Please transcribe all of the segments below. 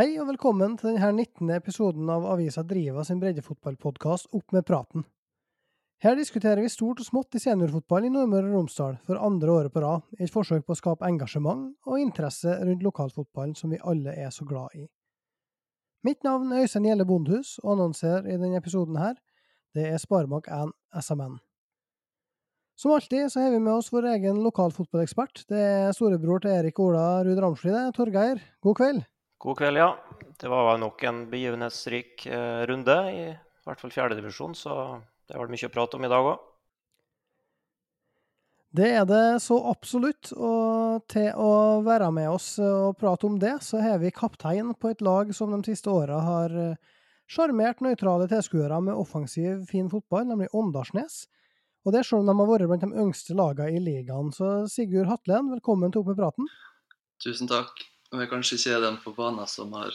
Hei og velkommen til denne 19. episoden av Avisa Driva sin breddefotballpodkast Opp med praten. Her diskuterer vi stort og smått i seniorfotball i Nordmøre og Romsdal for andre året på rad, i et forsøk på å skape engasjement og interesse rundt lokalfotballen som vi alle er så glad i. Mitt navn er Øystein Gjelle Bondhus, og annonser i denne episoden her, det er Sparebank1 SMN. Som alltid så har vi med oss vår egen lokalfotballekspert. Det er storebror til Erik Ola Ruud Ramsli, det. Torgeir, god kveld. God kveld, ja. Det var nok en begivenhetsrik eh, runde, i hvert fall fjerdedivisjon, så det var mye å prate om i dag òg. Det er det så absolutt, og til å være med oss og prate om det, så har vi kaptein på et lag som de siste åra har eh, sjarmert nøytrale tilskuere med offensiv, fin fotball, nemlig Åndalsnes. Og det selv om de har vært blant de yngste lagene i ligaen. Så Sigurd Hatlen, velkommen til Opp med praten. Tusen takk. Jeg er kanskje ikke den på banen som har,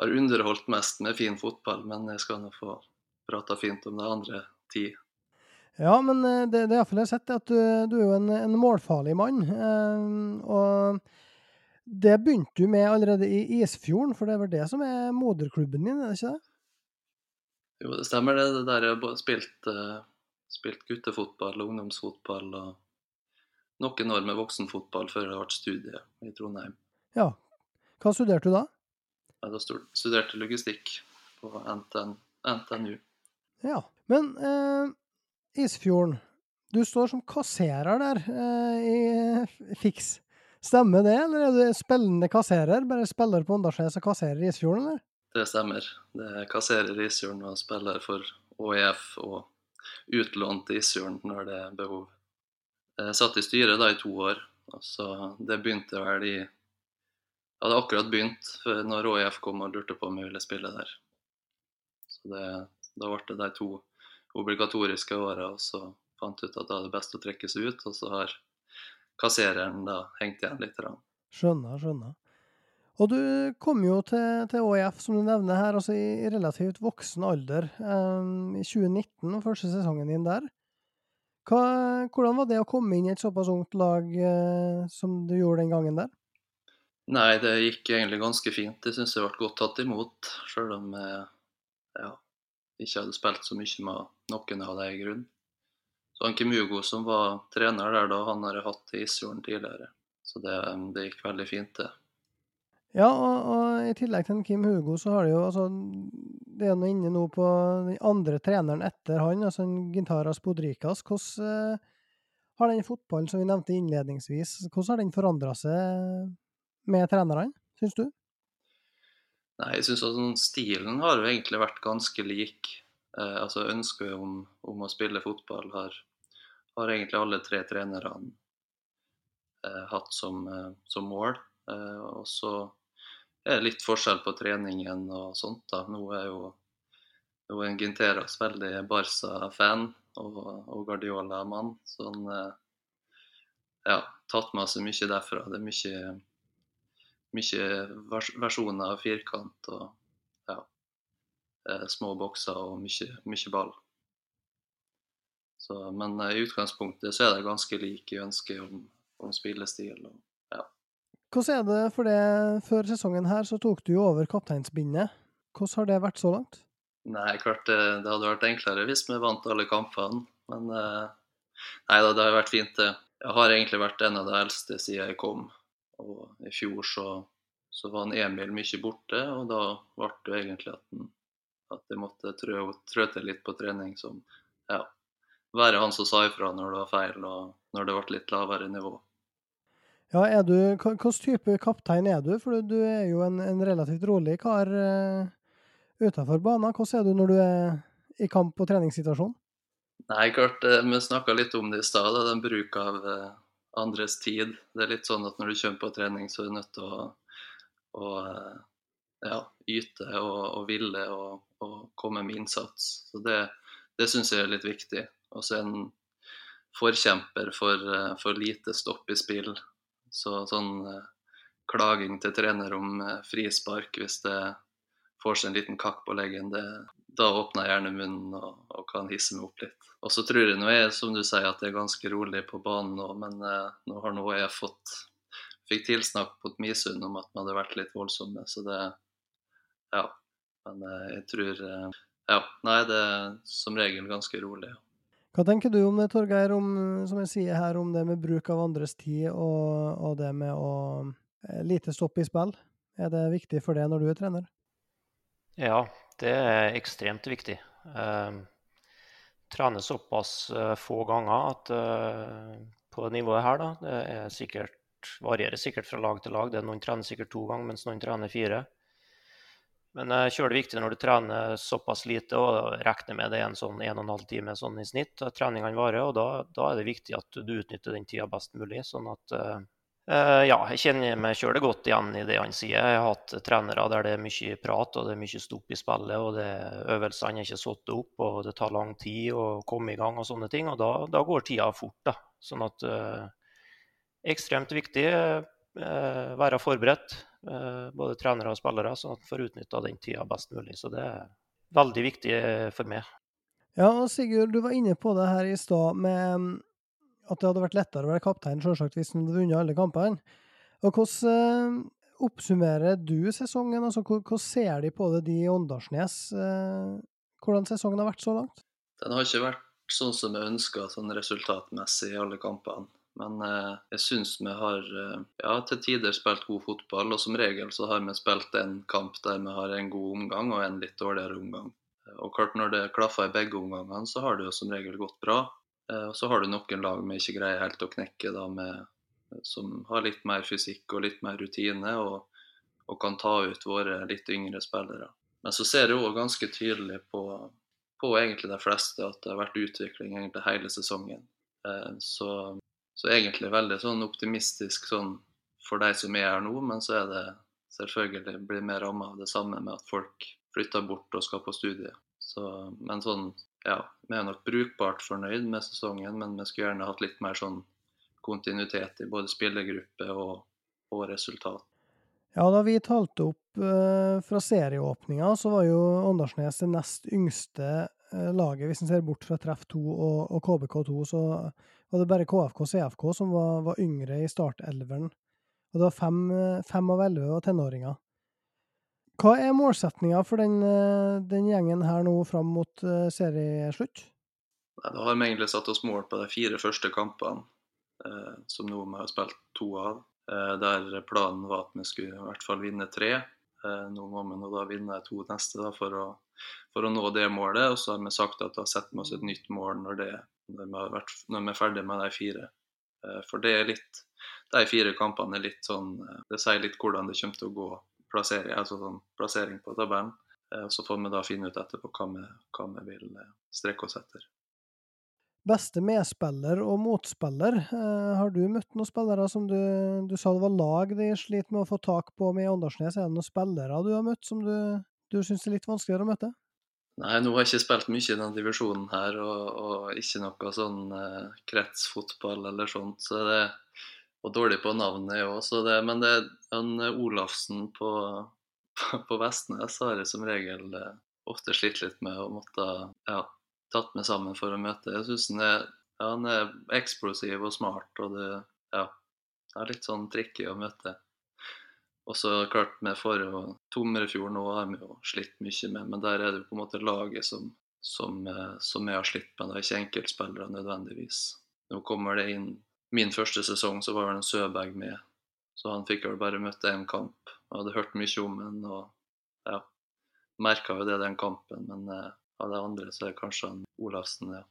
har, underholdt mest med fin fotball, men jeg skal nå få prata fint om det andre ti. Ja, men eh, det, det er iallfall jeg har sett, at du, du er jo en, en målfarlig mann. Eh, og det begynte du med allerede i Isfjorden, for det er vel det som er moderklubben din, er det ikke det? Jo, det stemmer det. Det der jeg har spilt, uh, spilt guttefotball og ungdomsfotball og noen år med voksenfotball før det ble studie i Trondheim. Ja. Hva studerte du da? Ja, da studerte logistikk på NTN, NTNU. Ja. Men eh, Isfjorden, du står som kasserer der eh, i Fiks. Stemmer det, eller er du spillende kasserer? Bare spiller på Åndalsnes og kasserer Isfjorden, eller? Det stemmer. Det er kasserer Isfjorden og spiller for OEF og utlånt til Isfjorden når det er behov. Jeg satt i styret da i to år, og så det begynte vel i jeg hadde akkurat begynt når ÅIF kom og lurte på om jeg ville spille der. Så det, Da ble det de to obligatoriske åra, og så fant jeg ut at det er best å trekke seg ut. Og så har kassereren da hengt igjen litt. Skjønner, skjønner. Og du kom jo til, til ÅIF, som du nevner her, altså i relativt voksen alder. Um, I 2019, første sesongen din der. Hva, hvordan var det å komme inn i et såpass ungt lag uh, som du gjorde den gangen der? Nei, det gikk egentlig ganske fint. Jeg syns jeg ble godt tatt imot, sjøl om jeg ja, ikke hadde spilt så mye med noen av de i grunnen. Så han Kim Hugo som var trener der da, han har jeg hatt i Isfjorden tidligere. Så det, det, gikk veldig fint, det. Ja, og, og, i tillegg til Kim Hugo, så har det jo altså Det er nå inne nå på den andre treneren etter han, altså Gintaras Podrikas. Hvordan eh, har den fotballen som vi nevnte innledningsvis, hvordan har den forandra seg med trenerne, syns du? Nei, jeg syns sånn, stilen har jo egentlig vært ganske lik. Eh, altså Ønsket om, om, å spille fotball har, har egentlig alle tre trenerne eh, hatt som, eh, som mål. Eh, og så er det litt forskjell på treningen og sånt. da. Nå er jo nå er Ginteras veldig Barca-fan og, og Guardiola-mann. Så han eh, ja, tatt med seg mye derfra. Det er mye mye versjoner av firkant og ja, eh, små bokser og mye, mye ball. Så, men eh, i utgangspunktet så er det ganske like ønsker om, om spillestil. Og, ja. Hvordan er det for det før sesongen her, så tok du jo over kapteinsbindet. Hvordan har det vært så langt? Nei, klart det, det hadde vært enklere hvis vi vant alle kampene. Men eh, nei da, det har vært fint, det. Jeg har egentlig vært en av de eldste siden jeg kom. Og i fjor så, så var han Emil mye borte, og da ble det egentlig at, den, at jeg måtte trø, trø, til litt på trening. Som ja, være han som sa ifra når det var feil, og når det ble litt lavere nivå. Ja, er du, Hvilken type kaptein er du? For du er jo en, en relativt rolig kar uh, utenfor banen. Hvordan er du når du er i kamp- og treningssituasjon? Nei, klart, uh, Vi snakka litt om det i stad, den bruk av uh, andres tid. Det er litt sånn at når du kommer på trening, så er du nødt til å, å ja, yte og, og ville og, og, komme med innsats. Så Det, det syns jeg er litt viktig. Og så er en forkjemper for, for, lite stopp i spill. Så sånn klaging til trener om frispark hvis det får seg en liten kakk på leggen, det, da åpner jeg gjerne munnen og, og, kan hisse meg opp litt. Og så tror jeg nå er som du sier, at det er ganske rolig på banen nå, men eh, nå har nå jeg fått fikk tilsnakk på Misund om at vi hadde vært litt voldsomme, så det Ja. Men jeg tror Ja. Nei, det er som regel ganske rolig. Hva tenker du om det, Torgeir, om, som jeg sier her, om det med bruk av andres tid og, og det med å lite stopp i spill? Er det viktig for det når du er trener? Ja, det er ekstremt viktig. Uh, trener såpass uh, få ganger at uh, på nivået her, da, det er sikkert, varierer sikkert fra lag til lag. Det er Noen trener sikkert to ganger, mens noen trener fire. Men det er kjølig viktig når du trener såpass lite og regner med det er en sånn en og en halv time sånn i snitt treningene varer. og da, da, er det viktig at du utnytter den tida best mulig. sånn at uh, ja, jeg kjenner meg sjøl godt igjen i det han sier. Jeg har hatt trenere der det er mye prat og det er mye stopp i spillet, og det, øvelsene er ikke satt opp, og det tar lang tid å komme i gang og sånne ting. Og da, da går tida fort. da. Sånn at uh, ekstremt viktig. Uh, være forberedt, uh, både trenere og spillere, sånn at en får utnytta den tida best mulig. Så det er veldig viktig for meg. Ja, Sigurd, du var inne på det her i stad med at det hadde vært lettere å være kaptein selvsagt hvis han hadde vunnet alle kampene. Og Hvordan eh, oppsummerer du sesongen? Altså, Hvordan ser de på det, de i Åndalsnes? hvordan sesongen har vært så langt? Den har ikke vært sånn som jeg ønska sånn resultatmessig i alle kampene. Men eh, jeg syns vi har eh, ja, til tider spilt god fotball, og som regel så har vi spilt en kamp der vi har en god omgang og en litt dårligere omgang. Og klart Når det klaffer i begge omgangene, så har det jo som regel gått bra. Eh, og så har du noen lag vi ikke greier helt å knekke, da, med, som har litt mer fysikk og litt mer rutine, og, og kan ta ut våre litt yngre spillere. Men så ser jeg òg ganske tydelig på, på egentlig de fleste at det har vært utvikling egentlig hele sesongen. Så så egentlig veldig sånn optimistisk sånn for de som er her nå, men så er det selvfølgelig blir mer ramma av det samme med at folk flytter bort og skal på studiet. Så, men sånn, ja, vi er nok brukbart fornøyd med sesongen, men vi skulle gjerne hatt litt mer sånn kontinuitet i både spillergruppe og, og resultat. Ja, da vi talte opp eh, fra serieåpninga, så var jo Åndalsnes det nest yngste eh, laget, hvis en ser bort fra Treff 2 og, og KBK2. Så var det bare KFK og CFK som var, var yngre i startelveren. Og det var fem, fem av elleve var tenåringer. Hva er målsetninga for den, den, gjengen her nå fram mot uh, serieslutt? Nei, Da har vi egentlig satt oss mål på de fire første kampene, eh, som nå vi har spilt to av. Eh, der planen var at vi skulle i hvert fall vinne tre. Eh, nå må vi nå da vinne to neste da, for, å, for, å, nå det målet. Og så har vi sagt at da setter vi oss et nytt mål når det når vi, vært, når vi er ferdig med de fire. Eh, for det er litt De fire kampene er litt sånn eh, Det sier litt hvordan det kommer til å gå plassering, altså sånn plassering på tabellen. Eh, så får vi da finne ut etterpå hva vi, hva vi vil strekke oss etter. Beste medspiller og motspiller. har du møtt noen spillere som du, du sa det var lag de sliter med å få tak på med Åndalsnes? Er det noen spillere du har møtt som du, du syns er litt vanskeligere å møte? Nei, nå har jeg ikke spilt mye i denne divisjonen her, og, og ikke noe sånn eh, kretsfotball eller sånt. så det Og dårlig på navnet, òg, men det er en Olafsen på, på, Vestnes har jeg som regel eh, ofte slitt litt med å måtte ja, tatt meg sammen for å møte. Jeg syns han, ja, han, er eksplosiv og smart, og det ja, er litt sånn tricky å møte. Og så klart, med forrige jo Tomrefjord nå har vi jo slitt mye med, men der er det jo på en måte laget som, som, eh, som jeg har slitt med. Det er ikke enkeltspillere nødvendigvis. Nå kommer det inn Min første sesong så var han Søberg med, så han fikk vel bare møtt én kamp. Jeg hadde hørt mye om han og ja, merka jo det den kampen, men eh, av det andre så er det kanskje han Olafsen, ja.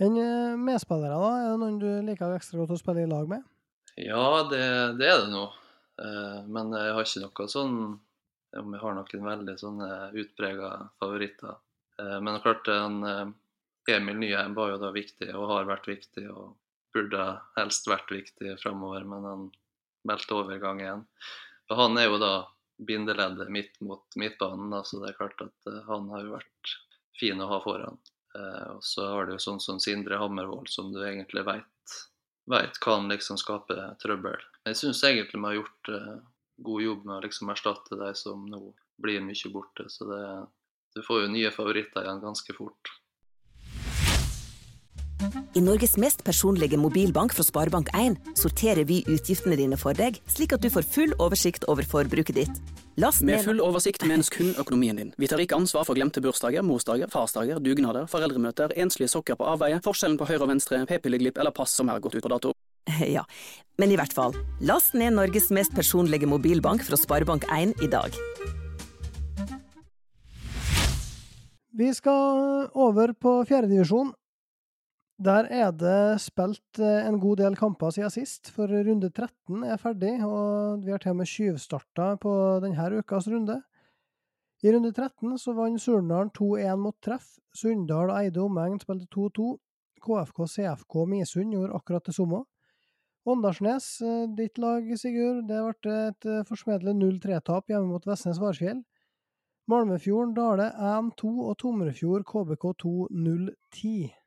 Enn eh, medspillere, da? Er det noen du liker ekstra godt å spille i lag med? Ja, det, det er det nå. Eh, men jeg har ikke noe sånn om jeg har noen veldig sånne utprega favoritter. Men klart en eh, Emil Nyheim var jo da viktig, og har vært viktig, og burde helst vært viktig framover, men han meldte overgang igjen. Og han er jo da bindeleddet midt mot midtbanen, så det er klart at han har jo vært fin å ha foran. Og så har du jo sånn som Sindre Hammervoll, som du egentlig veit vet kan liksom skape trøbbel. Jeg syns egentlig vi har gjort uh, god jobb med å liksom erstatte de som nå blir mye borte. Så det, du får jo nye favoritter igjen ganske fort. I Norges mest personlige mobilbank fra Sparebank1 sorterer vi utgiftene dine for deg, slik at du får full oversikt over forbruket ditt. Last Med full oversikt menes kun økonomien din. Vi tar ikke ansvar for glemte bursdager, morsdager, farsdager, dugnader, foreldremøter, enslige sokker på avveie, forskjellen på høyre og venstre, p-pilleglipp eller pass som er gått ut på dato. Ja, men i hvert fall. Last ned Norges mest personlige mobilbank fra Sparebank1 i dag. Vi skal over på fjerdedivisjon. Der er det spilt eh, en god del kamper siden sist, for runde 13 er ferdig, og vi har til og med tjuvstarta på denne ukas runde. I runde 13 så vant Surnadal 2-1 mot Treff. Sunndal og Eide omegn spilte 2-2. KFK CFK Misund gjorde akkurat det samme. Åndalsnes, eh, ditt lag, Sigurd, det ble et eh, forsmedelig 0-3-tap hjemme mot Vestnes Varfjell. Malmefjorden Dale 1-2 og Tomrefjord KBK 2-0-10.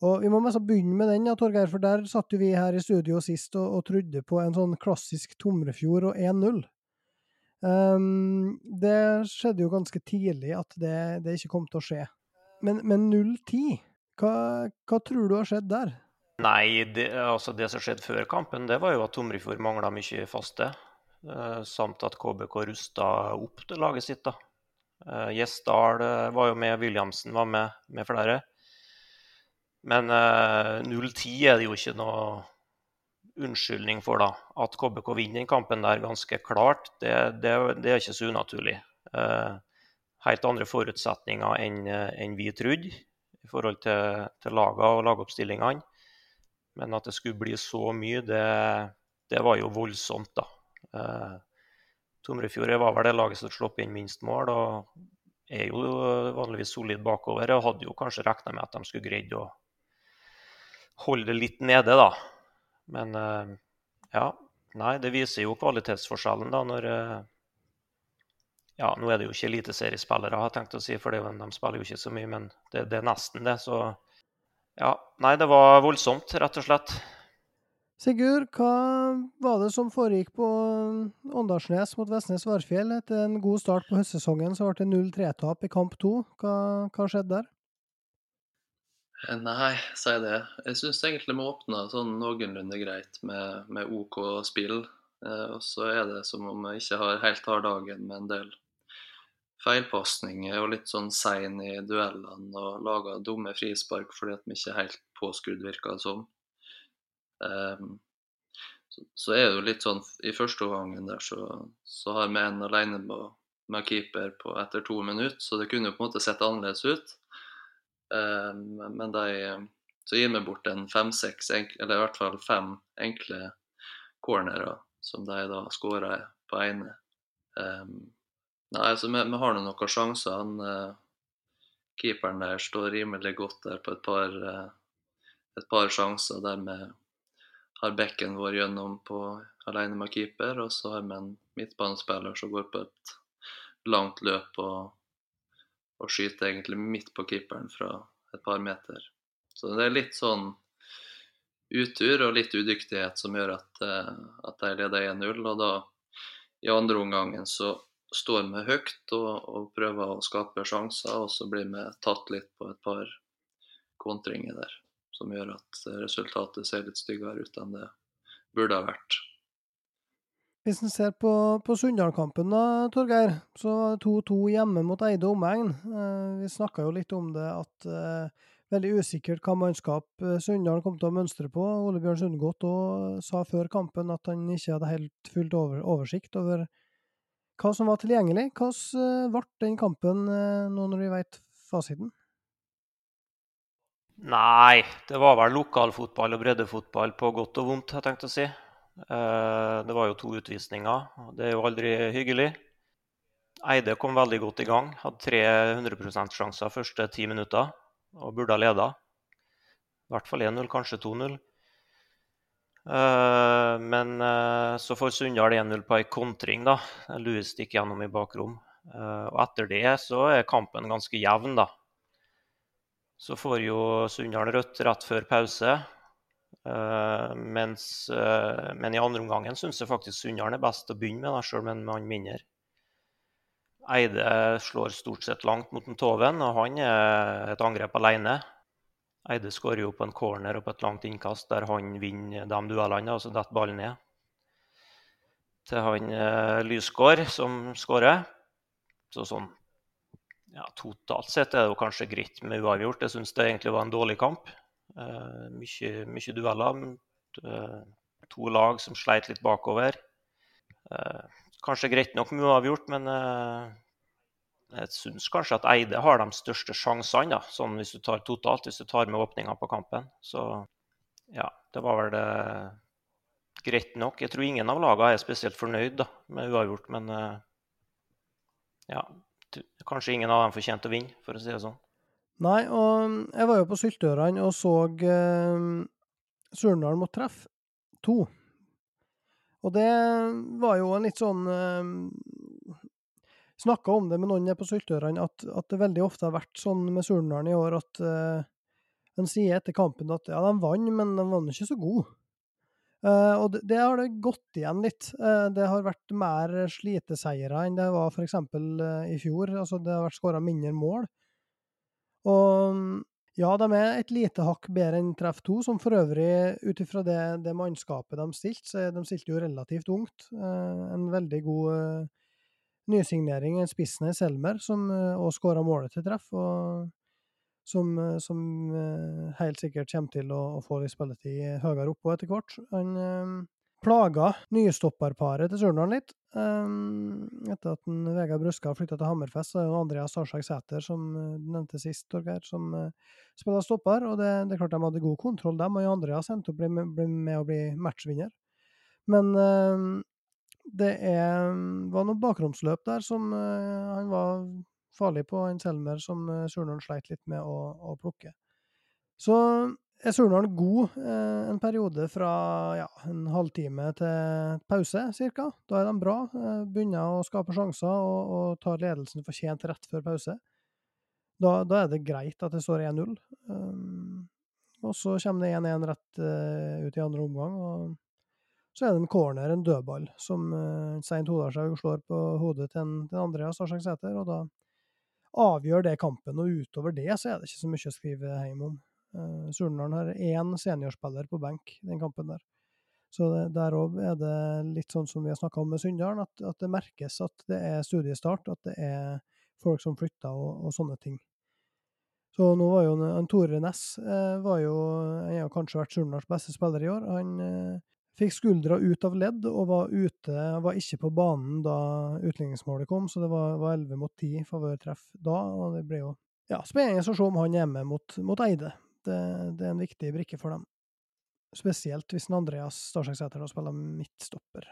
Og Vi må mest begynne med den, ja, Torgeir, for der satt jo vi her i studio sist og, og trodde på en sånn klassisk Tomrefjord og 1-0. Um, det skjedde jo ganske tidlig at det, det ikke kom til å skje. Men, men 0-10, hva, hva tror du har skjedd der? Nei, det, altså det som skjedde før kampen, det var jo at Tomrefjord mangla mye faste. Eh, samt at KBK rusta opp det laget sitt. da. Eh, Gjesdal eh, var jo med, Williamsen var med, med flere. Men eh, 0-10 er det jo ikke noe unnskyldning for, da. At KBK vinner den kampen der ganske klart, det, det, det er ikke så unaturlig. Eh, helt andre forutsetninger enn en vi trodde i forhold til, til lagene og lagoppstillingene. Men at det skulle bli så mye, det, det var jo voldsomt, da. Eh, Tomrefjord var vel det laget som slapp inn minst mål, og er jo vanligvis solid bakover. Og hadde jo kanskje regna med at de skulle greid å holde det litt nede, da. Men eh, ja, nei, det viser jo kvalitetsforskjellen, da, når eh, Ja, nå er det jo ikke eliteseriespillere, har jeg tenkt å si, for det, de spiller jo ikke så mye, men det, det er nesten det, så ja. Nei, det var voldsomt, rett og slett. Sigurd, hva var det som foregikk på Åndalsnes mot Vestnes Varfjell? Etter en god start på høstsesongen så ble det 0-3-tap i kamp to. Hva, hva skjedde der? Eh, Nei, si det. Jeg syns egentlig vi åpna sånn noenlunde greit med, med OK spill. Eh, og så er det som om vi ikke har helt har dagen med en del feilpasninger og litt sånn sein i duellene og laga dumme frispark fordi at vi ikke er helt påskrudd, virker det som. Ehm, så, så er det jo litt sånn I første omgangen der så, så har vi en alene med, med keeper på etter to minutter, så det kunne jo på en måte sett annerledes ut. Ehm, men de så gir vi bort en fem-seks, eller i hvert fall fem enkle cornerer som de da skårer på ene. Um, nei, altså vi, vi har nå noen sjanser. Han, uh, keeperen der står rimelig godt der på et par, uh, et par sjanser der vi har bekken vår gjennom på alene med keeper, og så har vi en midtbanespiller som går på et langt løp og, og skyter egentlig midt på keeperen fra et par meter. Så det er litt sånn utur og litt udyktighet som gjør at, uh, at de leder 1-0. Og da, i andre omgangen, så står vi høyt og, og, prøver å skape sjanser, og så blir vi tatt litt på et par kontringer der. Som gjør at resultatet ser litt styggere ut enn det burde ha vært. Hvis en ser på, på Sunndal-kampen, da, Torgeir, så var det 2-2 hjemme mot Eide omegn. Eh, vi snakka jo litt om det at eh, veldig usikkert hva mannskap eh, Sunndal kom til å mønstre på. Ole Bjørn Sundgodt sa før kampen at han ikke hadde helt fullt over, oversikt over hva som var tilgjengelig. Hvordan ble den kampen nå når vi vet fasiten? Nei, det var vel lokalfotball og breddefotball på godt og vondt, jeg tenkt å si. Det var jo to utvisninger. Det er jo aldri hyggelig. Eide kom veldig godt i gang. Hadde 300 %-sjanser første ti minutter og burde ha leda. I hvert fall 1-0, kanskje 2-0. Men så får Sunndal 1-0 på ei kontring. da. Louis stikker gjennom i bakrom. Og etter det så er kampen ganske jevn, da. Så får jo Sunndal rødt rett før pause. Mens, men i andre omgang syns jeg faktisk Sunndalen er best å begynne med, sjøl med en mann mindre. Eide slår stort sett langt mot en Toven, og han er et angrep alene. Eide skårer jo på en corner og på et langt innkast der han vinner de duellene, og så detter ballen ned til han eh, Lysgård som skårer. Så sånn ja, totalt sett er det jo kanskje greit med uavgjort. Jeg syns det egentlig var en dårlig kamp. Eh, mye, mye dueller. Eh, to lag som sleit litt bakover. Eh, kanskje greit nok med uavgjort, men jeg syns kanskje at Eide har de største sjansene, da, sånn hvis du tar totalt, hvis du tar med åpninga på kampen. Så ja, det var vel det greit nok. Jeg tror ingen av lagene er spesielt fornøyd da, med uavgjort, men ja, kanskje ingen av dem fortjente å vinne, for å si det sånn. Nei, og jeg var jo på Syltørene og så eh, Surnadal mot Treff 2. Og det var jo en litt sånn eh, Snakka om det med noen på Syltørene, at, at, det veldig ofte har vært sånn med Surndalen i år at eh, sier etter kampen at ja, de vant, men de vant ikke så gode. Eh, og det, det, har det gått igjen litt. Eh, det har vært mer sliteseiere enn det var f.eks. Uh, i fjor. Altså, det har vært skåra mindre mål. Og ja, de er et lite hakk bedre enn Treff 2, som for øvrig, ut ifra det, det, mannskapet de stilte, så de stilte jo relativt ungt. Eh, en veldig god eh, nysignering, spissen Selmer, som òg skåra målet til Treff. og som, eh, som eh, helt sikkert kommer til å, å få litt spilletid høyere oppå etter hvert. Han um, plaga nystopperparet til Surnadal litt. Um, etter at en Vegard Brøska flytta til Hammerfest, så er det Andreas Sarsak Sæter, som du nevnte sist, Torgeir, som uh, spiller stopper. Og det, det, er klart de hadde god kontroll, dem. Og Andreas endte opp med, å bli matchvinner. Men uh, det er, var noe bakromsløp der som uh, han var farlig på en Selmer som uh, Surnadal sleit litt med å, å, plukke. Så er Surnadal god eh, en periode fra ja, en halvtime til pause, ca. Da er de bra. Eh, begynner å skape sjanser og, og tar ledelsen fortjent rett før pause. Da, da, er det greit at det står 1-0. Um, og så kommer det 1-1 rett uh, ut i andre omgang. og så er det en corner, en dødball, som uh, Svein Todalshaug slår på hodet til en, til Andreas Arsaksæter. Og da avgjør det kampen. Og utover det så er det ikke så mye å skrive hjem om. Uh, Surnadal har én seniorspiller på benk den kampen der. Så det, der òg er det litt sånn som vi har snakka om med Sunndalen, at, at, det merkes at det er studiestart, at det er folk som flytter og, og sånne ting. Så nå var jo en Tore Næss eh, var jo, Han har kanskje vært Surnadals beste spiller i år. Han eh, Fikk skuldra ut av ledd og var ute, var ikke på banen da utligningsmålet kom, så det var, var 11 mot 10 favørtreff da. og Det ble jo ja, spennende å se om han er hjemme mot, mot Eide. Det, det, er en viktig brikke for dem. Spesielt hvis Andreas Starsek spiller midtstopper.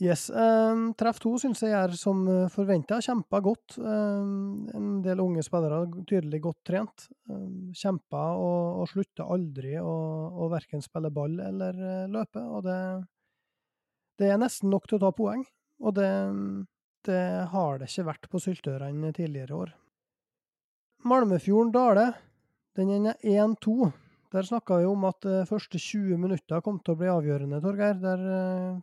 Yes. Um, treff to syns jeg er som eh, forventa. Kjempa godt. Um, en del unge spillere tydelig godt trent. Um, kjempa og, og slutta aldri å, verken spille ball eller uh, løpe. Og det, det, er nesten nok til å ta poeng. Og det, det har det ikke vært på Syltørene tidligere år. Malmefjorden-Dale, den er 1-2. Der snakka vi om at de første 20 minutter kom til å bli avgjørende, Torgeir. Der uh,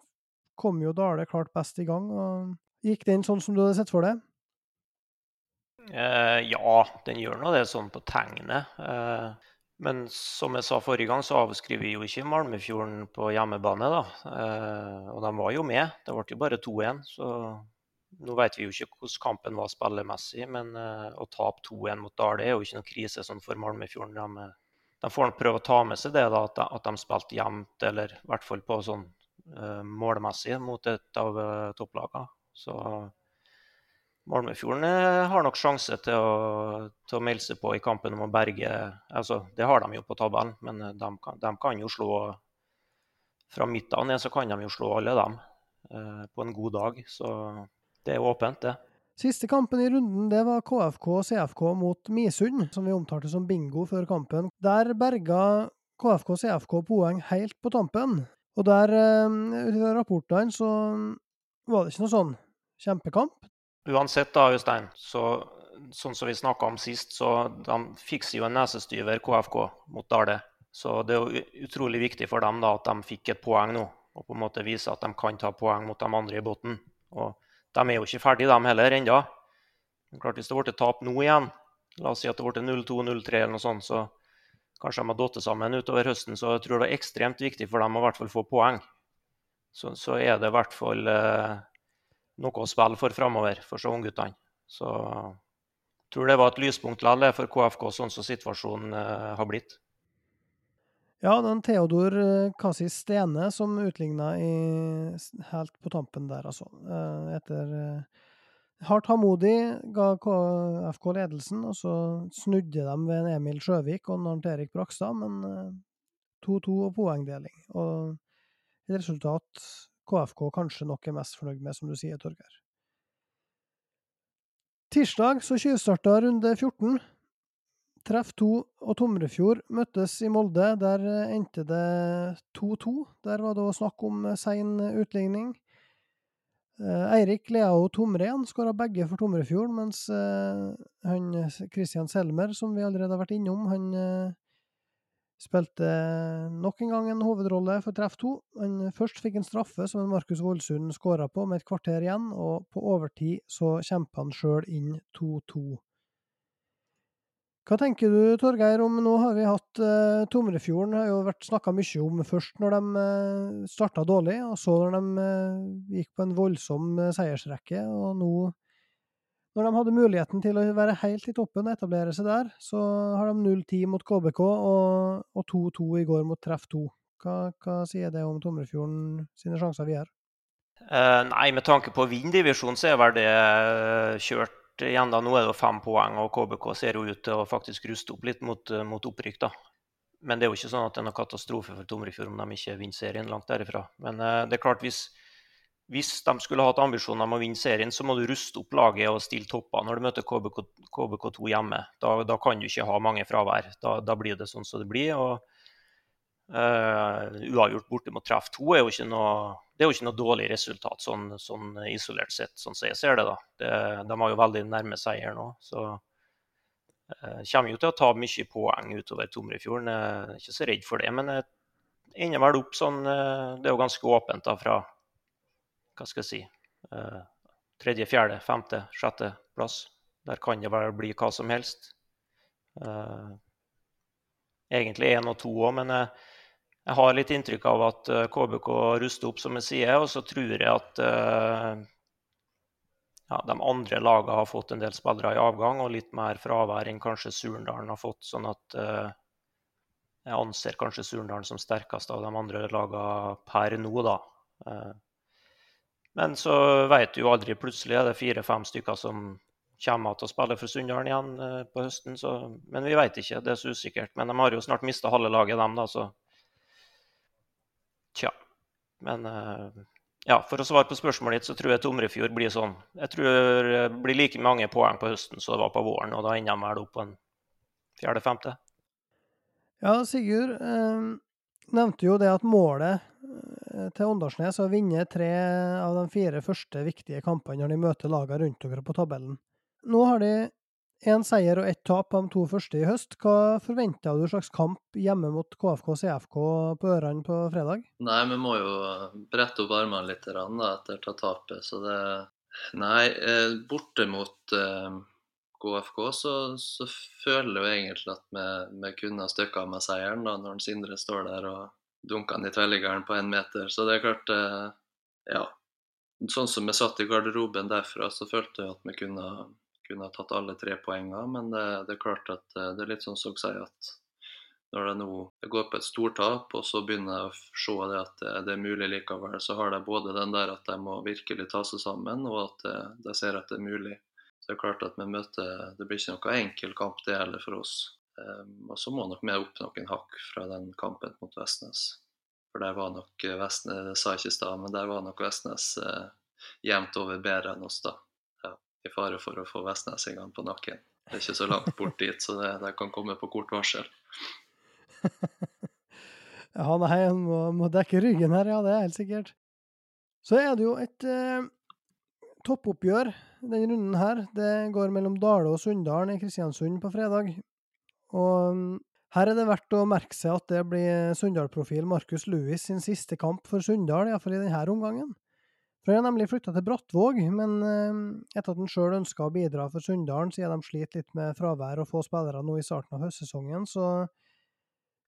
kom jo Dale klart best i gang. og Gikk den sånn som du hadde sett for deg? Eh, ja, den gjør nå det sånn på tegnet. Eh, men som jeg sa forrige gang, så avskriver vi jo ikke Malmefjorden på hjemmebane. da. Eh, og de var jo med. Det ble jo bare 2-1. Så nå vet vi jo ikke hvordan kampen var spillemessig, men eh, å tape 2-1 mot Dale er jo ikke noen krise sånn for Malmefjorden. De, de får prøve å ta med seg det, da, at de, at de spilte jevnt, eller i hvert fall på sånn Eh, målmessig mot et av eh, topplagene. Så Malmefjorden eh, har nok sjanse til å, til å, melde seg på i kampen om å berge altså, Det har de jo på tabellen, men de kan, de kan jo slå Fra midten av ned så kan de jo slå alle dem eh, på en god dag. Så det er åpent, det. Siste kampen i runden det var KFK og CFK mot Misund, som vi omtalte som bingo før kampen. Der berga KFK og CFK poeng helt på tampen. Og der, eh, ut fra rapportene, så var det ikke noe sånn kjempekamp. Uansett da, Øystein, så sånn som vi snakka om sist, så de fikser jo en nesestyver, KFK, mot Dale. Så det er jo utrolig viktig for dem da at de fikk et poeng nå, og på en måte vise at de kan ta poeng mot de andre i båten. Og de er jo ikke ferdige, de heller, ennå. Hvis det ble tap nå igjen, la oss si at det ble 0-2, 0-3 eller noe sånt, så kanskje de har datt sammen utover høsten, så jeg tror det er ekstremt viktig for dem å i hvert fall få poeng. Så, så er det i hvert fall eh, noe å spille for framover for så ungguttene. Så jeg tror det var et lyspunkt likevel for KFK, sånn som situasjonen eh, har blitt. Ja, var Theodor Kasi Stene som utligna helt på tampen der, altså. Eh, etter eh, hardt hamodig ga FK ledelsen, og så snudde de ved en Emil Sjøvik og Arnt Erik Brakstad, men 2-2 og poengdeling. Og et resultat KFK kanskje nok er mest fornøyd med, som du sier, Torgeir. Tirsdag så tjuvstarta runde 14. Treff 2 og Tomrefjord møttes i Molde. Der eh, endte det 2-2. Der var det òg snakk om eh, sein utligning. Eh, Eirik Leao Tomren skåra begge for Tomrefjord, mens han Christian Selmer, som vi allerede har vært innom, han spilte nok en gang en hovedrolle for treff 2. Han først fikk en straffe som Markus Voldsund skåra på med et kvarter igjen, og på overtid så kjempa han sjøl inn 2-2. Hva tenker du, Torgeir, om nå har vi hatt eh, Tomrefjorden har jo vært snakka mye om først når de uh, eh, starta dårlig, og så når de eh, gikk på en voldsom eh, seiersrekke. Og nå, når de hadde muligheten til å være helt i toppen og etablere seg der, så har de 0-10 mot KBK og 2-2 i går mot Treff 2. Hva, hva, sier det om Tomrefjorden sine sjanser videre? nei, med tanke på å så er vel det kjørt igjen da, Nå er det fem poeng, og KBK ser jo ut til å faktisk ruste opp litt mot, eh, mot opprykk. da. Men det er jo ikke sånn at det er noen katastrofe for Tomrefjord om de ikke vinner serien langt derifra. Men uh, det er klart, hvis, hvis, de skulle hatt ambisjoner om å vinne serien, så må du ruste opp laget og stille topper når du møter KBK, KBK2 hjemme. Da, da, kan du ikke ha mange fravær. Da, da blir det sånn som det blir. og uavgjort borte mot treff 2 er jo ikke noe, det er jo ikke noe dårlig resultat sånn, sånn isolert sett, sånn som jeg ser det. da. Det, de har jo veldig nærme seier nå. så uh, Kommer jo til å ta mye poeng utover Tomrefjorden. Jeg er ikke så redd for det. Men jeg ender vel opp sånn uh, Det er jo ganske åpent da fra hva skal jeg si tredje, fjerde, femte, sjette plass. Der kan det vel bli hva som helst. egentlig én og to òg, men jeg jeg har litt inntrykk av at KBK eh, ruster opp, som jeg sier. Og så tror jeg at uh, ja, de andre lagene har fått en del spillere i avgang og litt mer fravær enn kanskje Surndalen har fått. Sånn at uh, jeg anser kanskje Surndalen som sterkest av de andre lagene per nå, da. Men så vet du jo aldri. Plutselig er det fire-fem stykker som kommer til å spille for Sunndalen igjen på høsten. Så, men vi vet ikke. Det er så usikkert. Men de har jo snart mista halve laget, dem, da. så. Men eh, ja, for å svare på spørsmålet ditt, så tror jeg Tomrefjord blir sånn. Jeg tror det blir like mange poeng på høsten som det var på våren, og da ender de vel opp på en fjerde-femte. Ja, Sigurd eh, nevnte jo det at målet eh, til Åndalsnes er å vinne tre av de fire første viktige kampene når de møter lagene rundt dere på tabellen. Nå har de Én seier og ett tap av de to første i høst. Hva forventer du slags kamp hjemme mot KFK CFK på Ørene på fredag? Nei, vi må jo brette opp armene litt da, etter ta tapet. Så det Nei, eh, borte mot eh, KFK så, så, føler jeg egentlig at vi, vi kunne ha stykka av med seieren da, når Sindre står der og dunker han i tverrliggeren på én meter. Så det er klart uh, Ja. Sånn som vi satt i garderoben derfra, så følte jeg at vi kunne kunne ha tatt alle tre poengene. Men det, det, er klart at eh, det er litt sånn som sier at når det nå går på et stortap, og så begynner jeg å se det at det, det, er mulig likevel, så har de både den der at de må virkelig ta seg sammen, og at de ser at det er mulig. Så det er klart at vi møter Det blir ikke noen enkel kamp, det heller for oss. Um, og så må nok vi opp noen hakk fra den kampen mot Vestnes. For der var nok Vestnes, det sa jeg ikke i stad, men der var nok Vestnes eh, jevnt over bedre enn oss da i fare for å få Vestnes i gang på nakken. Det er ikke så langt bort dit, så det, det kan komme på kort varsel. ja, nei, han må, må, dekke ryggen her, ja, det er helt sikkert. Så er det jo et eh, toppoppgjør denne runden her. Det går mellom Dale og Sunndalen i Kristiansund på fredag. Og mm, her er det verdt å merke seg at det blir Sunndal-profil Markus Lewis sin siste kamp for Sunndal, iallfall i denne omgangen. For jeg har nemlig flytta til Brattvåg, men eh, etter at han sjøl ønska å bidra for Sunndalen, siden de sliter litt med fravær og få spillere nå i starten av høstsesongen, så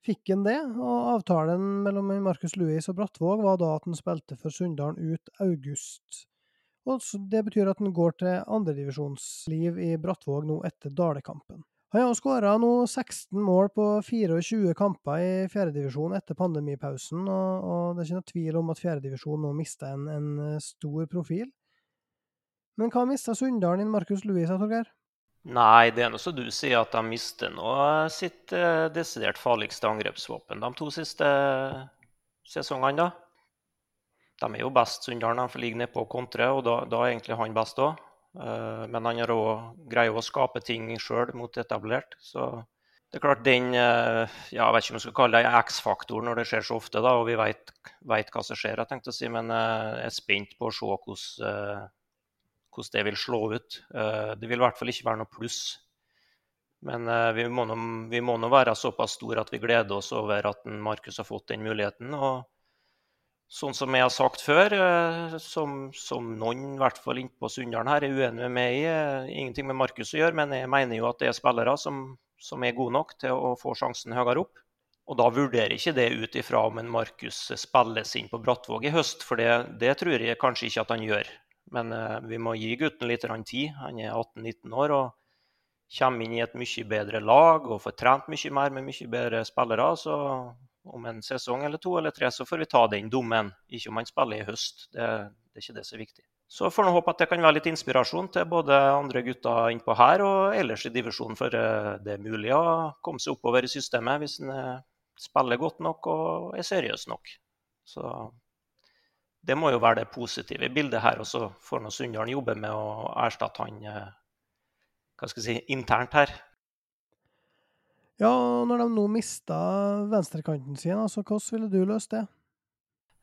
fikk han det, og avtalen mellom Markus Louis og Brattvåg var da at han spilte for Sunndalen ut august. Og Det betyr at han går til andredivisjonsliv i Brattvåg nå etter Dalekampen. Han har skåra nå 16 mål på 24 kamper i fjerdedivisjon etter pandemipausen, og, og, det er ikke noe tvil om at fjerdedivisjon nå mister en, en stor profil. Men hva mista Sunndalen innen Markus Louis, Torgeir? Nei, det er noe som du sier, at de mister nå sitt eh, desidert farligste angrepsvåpen de to siste sesongene. da. De er jo best, Sunndalen. De ligger ligge nedpå og kontre, og da, da, er egentlig han best òg. Eh, men han har òg greier å skape ting sjøl mot etablert. Så det er klart den eh, ja, Jeg vet ikke om jeg skal kalle det X-faktoren når det skjer så ofte, da, og vi vet, hva som skjer, jeg tenkte å si, men eh, jeg er spent på å se hvordan hvordan det vil slå ut. Det vil i hvert fall ikke være noe pluss. Men vi må, nå, vi må nå være såpass store at vi gleder oss over at Markus har fått den muligheten. og Sånn som jeg har sagt før, eh, som, som noen i hvert fall innpå Sunndalen her er uenig med meg i, ingenting med Markus å gjøre, men jeg mener jo at det er spillere som, som er gode nok til å få sjansen høyere opp. Og da vurderer ikke det ut ifra om en Markus spilles inn på Brattvåg i høst, for det, det tror jeg kanskje ikke at han gjør. Men eh, vi må gi gutten litt tid. Han er 18-19 år og kommer inn i et mye bedre lag og får trent mye mer med mye bedre spillere. Så om en sesong eller to eller tre så får vi ta den dommen. Ikke om han spiller i høst. Det, det er ikke det som er viktig. Så får vi håpe at det kan være litt inspirasjon til både andre gutter innpå her og ellers i divisjonen. For eh, det er mulig å komme seg oppover i systemet hvis en eh, spiller godt nok og er seriøs nok. Så det må jo være det positive bildet her. Og så får nå Sunndalen jobbe med å erstatte han eh, hva skal jeg si, internt her. Ja, når de nå mista venstrekanten sin, altså, hvordan ville du løst det?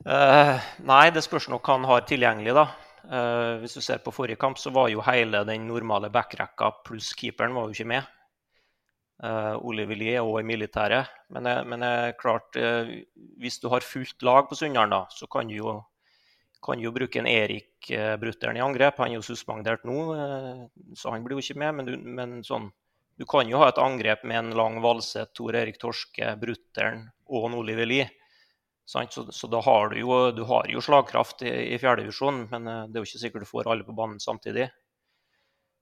Uh, nei, det spørs nok hva han har tilgjengelig, da. Uh, hvis du ser på forrige kamp, så var jo hele den normale backrekka pluss keeperen var jo ikke med. Uh, Oliver Lie òg i militæret. Men, men klart, hvis du har fullt lag på Sunndalen, da, så kan du jo kan jo bruke en Erik Brutteren i angrep. Han er jo suspendert nå, så han blir jo ikke med. Men, men sånn, du kan jo ha et angrep med en lang Valseth, Tor Erik Torske, Brutter'n og en Oliver Lie. Så, så, da har du jo, du har jo slagkraft i, i fjerdedivisjon, men eh, det er jo ikke sikkert du får alle på banen samtidig.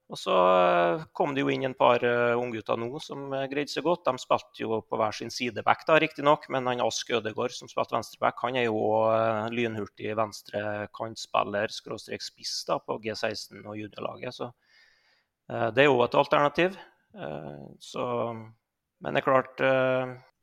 Og så eh, kom det jo inn en par uh, unggutter nå som greide seg godt. De spilte jo på hver sin sideback, da, riktignok, men han Ask Ødegård som spilte venstreback, han er jo lynhurtig venstrekantspiller, skråstrek spiss da, på G16 og juniorlaget. Så det er jo et alternativ. Så Men det er klart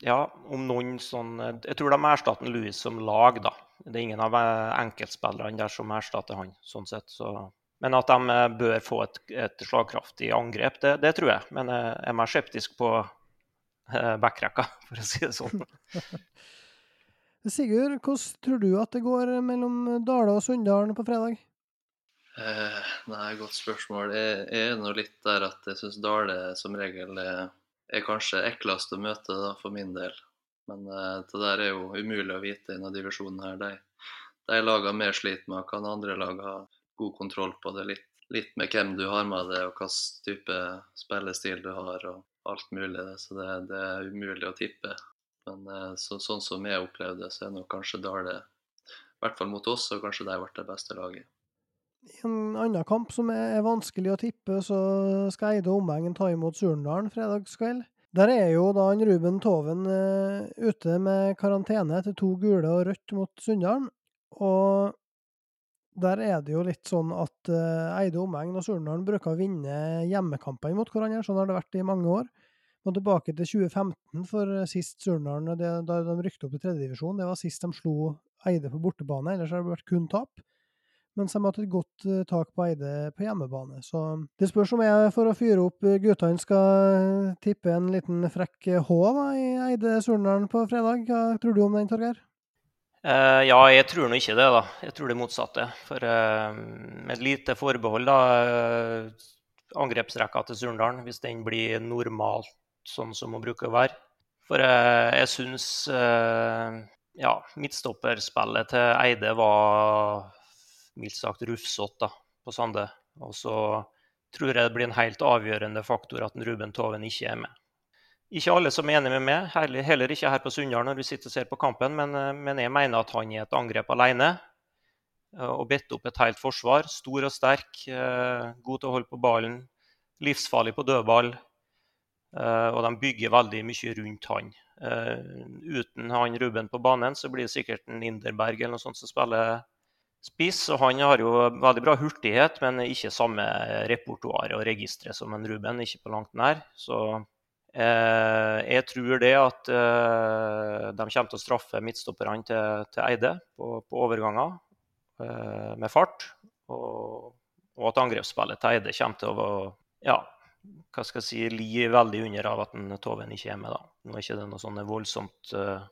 Ja, om noen sånn Jeg tror de erstatter Louis som lag, da. Det er ingen av enkeltspillerne der som erstatter han, sånn sett. så men at de eh, bør få et, et slagkraftig angrep, det, det, tror jeg. Men jeg er mer skeptisk på eh, backrekka, for å si det sånn. Sigurd, hvordan tror du at det går mellom Dale og Sunndalen på fredag? Eh, nei, godt spørsmål. Jeg, jeg er nå litt der at jeg syns Dale som regel er, er, kanskje eklest å møte da, for min del. Men eh, det der er jo umulig å vite i denne divisjonen her. De, de lagene mer sliter med, kan andre lag ha god kontroll på det. Litt, litt med hvem du har med deg, og hvilken type spillestil du har, og alt mulig. Så det, det er umulig å tippe. Men eh, så, sånn som jeg opplevde det, så er nå kanskje Dale, i hvert fall mot oss, og kanskje de ble det beste laget. I en annen kamp som er vanskelig å tippe, så skal Eide og omegn ta imot Surndalen fredagskveld. Der er jo da Ruben Toven uh, ute med karantene etter to gule og rødt mot Sunndalen. Og der er det jo litt sånn at uh, Eide omegn og Surndalen bruker å vinne hjemmekampene mot hverandre. Sånn har det vært i mange år. Må tilbake til 2015 for sist Surndalen, da de rykte opp til tredjedivisjon. Det var sist de slo Eide på bortebane, ellers har det vært kun tap. Mens de har et godt uh, tak på Eide på hjemmebane. Så det spørs om jeg for å fyre opp guttene skal tippe en liten frekk H da, i Eide Surnadal på fredag. Hva tror du om den, Torgeir? Uh, ja, jeg tror nå ikke det. da. Jeg tror det motsatte. For uh, et lite forbehold, da, uh, angrepsrekka til Surndalen, hvis den blir normalt sånn som hun bruker å være. For jeg syns ja, midtstopperspillet til Eide var mildt sagt rufsete på Sande. Og så tror jeg det blir en helt avgjørende faktor at Ruben Toven ikke er med. ikke alle som er enig med meg, heller ikke her på Sunndal når vi sitter og ser på kampen, men, men jeg mener at han er et angrep alene. Og bitt opp et helt forsvar. Stor og sterk, god til å holde på ballen, livsfarlig på dødball. Og de bygger veldig mye rundt han. Uten han Ruben på banen, så blir det sikkert en Inderberg eller noe sånt som spiller spiss. Og han har jo veldig bra hurtighet, men ikke samme repertoar og registre som en Ruben. Ikke på langt nær. Så eh, jeg tror det at eh, de kommer til å straffe midtstopperne til, til Eide på, på overganger eh, med fart. Og, og, at angrepsspillet til Eide kommer til å ja, hva skal jeg si, li veldig under av at en Toven ikke er med. da. Nå er ikke det noe sånn voldsomt uh,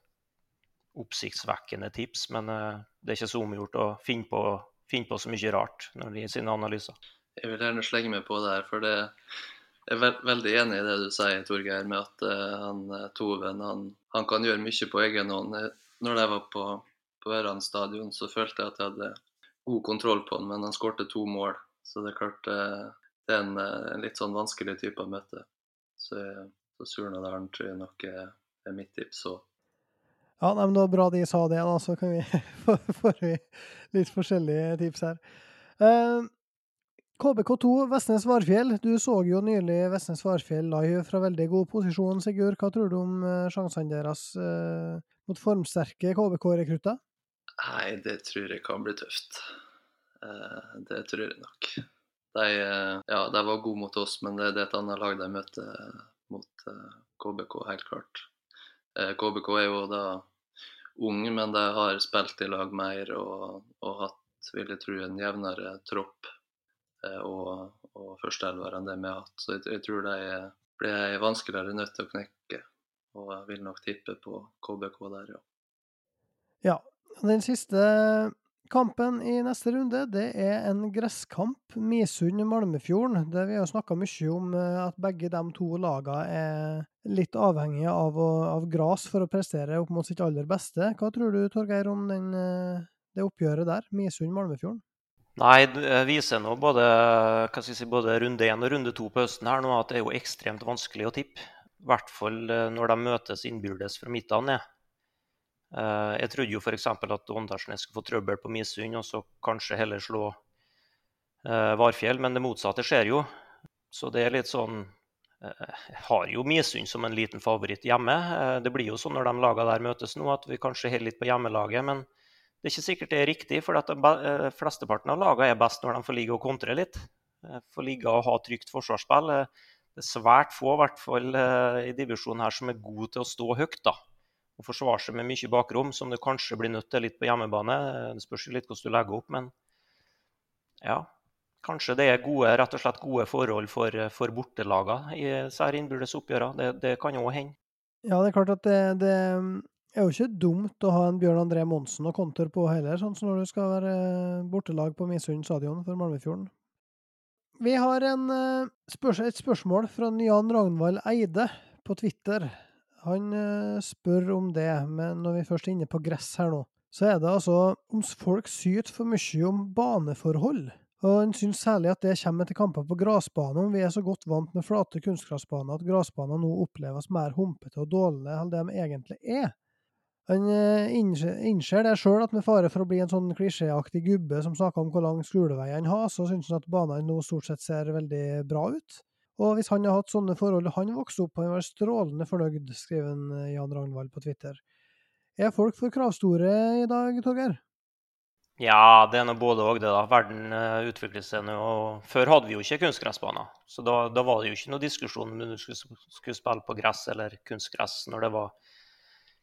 oppsiktsvekkende tips, men uh, det er ikke så omgjort å finne på, finne på, så mye rart når de gir sine analyser. Jeg vil gjerne slenge meg på det her, for det, jeg er veldig enig i det du sier, Torgeir, med at uh, han, eh, Toven han, han, kan gjøre mye på egen hånd. Når jeg var på, på Øran stadion, så følte jeg at jeg hadde god kontroll på han, men han skårte to mål. Så det er klart det er en, en, litt sånn vanskelig type å møte. Så, så Surnadalen tror jeg nok er, mitt tips. Så ja, nei, men det var bra de sa det, da, så kan vi får vi litt forskjellige tips her. Eh, KBK2 Vestnes Varfjell. Du så jo nylig Vestnes Varfjell live fra veldig god posisjon, Sigurd. Hva tror du om eh, sjansene deres eh, mot formsterke KBK-rekrutter? Nei, det tror jeg kan bli tøft. Eh, det tror jeg nok. De, ja, de var gode mot oss, men det, det er et annet lag de møter mot KBK, helt klart. KBK er jo da ung, men de har spilt i lag mer og, og hatt, vil jeg tro, en jevnere tropp eh, og, og førsteelver enn det vi har hatt. Så jeg, jeg tror de blir vanskeligere nødt til å knekke. Og jeg vil nok tippe på KBK der, ja. Ja. Den siste Kampen i neste runde det er en gresskamp, Misund-Malmefjorden. Det Vi har snakka mye om eh, at begge de to lagene er litt avhengige av, av gras for å prestere opp mot sitt aller beste. Hva tror du, Torgeir, om den, eh, det oppgjøret der? Misund-Malmefjorden? Nei, det viser nå både, si, både runde én og runde to på høsten her nå at det er jo ekstremt vanskelig å tippe. I hvert fall eh, når de møtes innbyrdes fra midtene. Ja. Eh, jeg trodde jo f.eks. at Åndalsnes skulle få trøbbel på Misund, og så kanskje heller slå uh, Varfjell, men det motsatte skjer jo. Så det er litt sånn uh, Jeg har jo Misund som en liten favoritt hjemme. Det blir jo sånn når de lagene der møtes nå, at vi kanskje holder litt på hjemmelaget. Men det er ikke sikkert det er riktig, for at flesteparten av lagene er best når de får ligge og kontre litt. Får ligge og ha trygt forsvarsspill. Det er svært få, i hvert fall i divisjonen her, som er gode til å stå høyt. da og forsvare seg med mye bakrom, som du kanskje blir nødt til litt på hjemmebane. Det spørs litt hvordan du legger opp, men ja. Kanskje det er gode, rett og slett gode forhold for, for bortelagene i disse innbyrdes oppgjørene. Det, det kan jo hende. Ja, det er klart at det, det, er jo ikke dumt å ha en Bjørn André Monsen å kontor på heller, sånn som når du skal være bortelag på Misund stadion for Malmefjorden. Vi har en, eh, et spørsmål fra Jan Ragnvald Eide på Twitter. Han eh, spør om det, men når vi først er inne på gress her nå, så er det altså om folk syter for mye om baneforhold. Og Han syns særlig at det kommer til kamper på gressbane, om vi er så godt vant med flate kunstgressbaner at gressbaner nå oppleves mer humpete og dårlige enn det de egentlig er. Han eh, innser det sjøl, at med fare for å bli en sånn klisjéaktig gubbe som snakker om hvor lang skolevei han har, så syns han at banene nå stort sett ser veldig bra ut. Og hvis han har hatt sånne forhold han vokste opp, han var strålende fornøyd, skriver eh, Jan Ragnvald på Twitter. Er folk for kravstore i dag, Torgeir? Ja, det er nå både òg, det. da. Verden uh, utvikler seg nå. og Før hadde vi jo ikke kunstgressbaner. Så da, da, var det jo ikke noe diskusjon om du skulle, skulle, spille på gress eller kunstgress når det var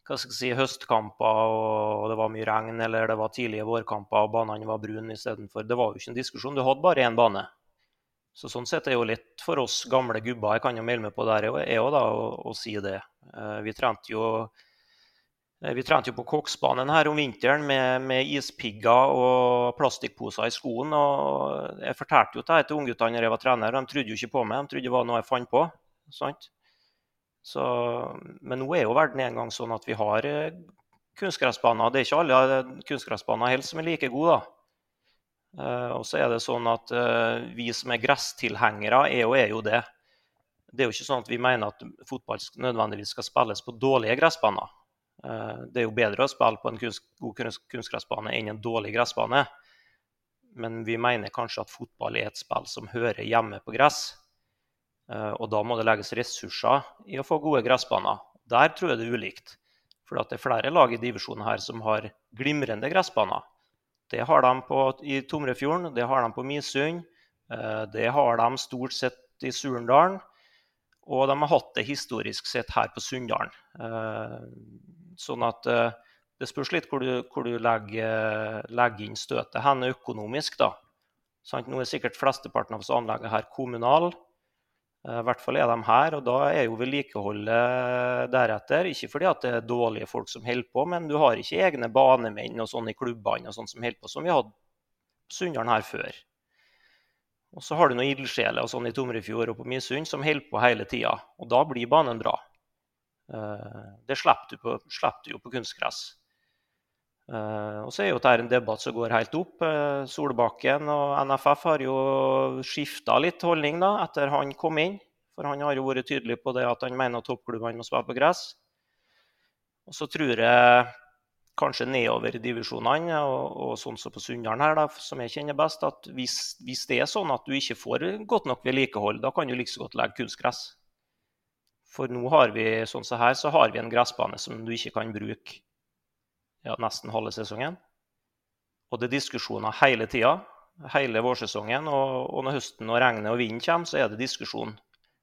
hva skal jeg si, høstkamper og det var mye regn, eller det var tidlige vårkamper og banene var brune istedenfor. Det var jo ikke en diskusjon. Du hadde bare én bane. Så sånn sett er det jo litt for oss gamle gubber, jeg kan jo melde meg på der jeg òg, å, å si det. Eh, vi trente jo eh, vi trente jo på koksbanen her om vinteren med, med ispigger og plastikkposer i skoen. og Jeg fortalte jo det til ungguttene når jeg var trener, de trodde jo ikke på meg. De trodde det var noe jeg fant på. sant? Så, men nå er jo verden en gang sånn at vi har eh, kunstgressbaner. Det er ikke alle kunstgressbaner helt som er like gode. da. Eh, og så er det sånn at eh, vi som er gresstilhengere, er jo, er jo det. Det er jo ikke sånn at vi mener at fotball nødvendigvis skal spilles på dårlige gressbaner. Eh, det er jo bedre å spille på en kunst, god kunstgressbane enn en dårlig gressbane. Men vi mener kanskje at fotball er et spill som hører hjemme på gress. Og da må det legges ressurser i å få gode gressbaner. Der tror jeg det er ulikt. For det er flere lag i divisjonen her som har glimrende gressbaner. Det har de på, i Tomrefjorden, det har de på Misund, eh, det har de stort sett i Surndalen. Og de har hatt det historisk sett her på Sunndalen. Sånn at eh, det spørs litt hvor du, hvor du legger, legger, inn støtet hen økonomisk. da. Sånn, nå er sikkert flesteparten av oss anlegget her kommunal. Eh, I hvert fall er de her, og da er jo vedlikeholdet deretter. Ikke fordi at det er dårlige folk som holder på, men du har ikke egne banemenn og sånn i klubbene sånn som holder på, som vi hadde på Sunndalen her før. Og så har du noen ildsjeler og sånn i Tomrefjord og på Misund som holder på hele tida. Og da blir banen bra. Eh, det slipper du, på, slipper du jo på kunstgress. Eh, og så er jo dette en debatt som går helt opp. Eh, Solbakken og NFF har jo skifta litt holdning da, etter han kom inn. For han har jo vært tydelig på det at han mener toppklubbene må spille på gress. Og så tror jeg kanskje nedover i divisjonene, og, og, sånn som på Sunndalen her, da, som jeg kjenner best, at hvis, hvis, det er sånn at du ikke får godt nok vedlikehold, da kan du like så godt legge kunstgress. For nå har vi sånn så her, så har vi en gressbane som du ikke kan bruke ja, nesten halve sesongen. Og det er diskusjoner hele tida, hele vårsesongen. Og, og når høsten og regnet og vinden kommer, så er det diskusjon.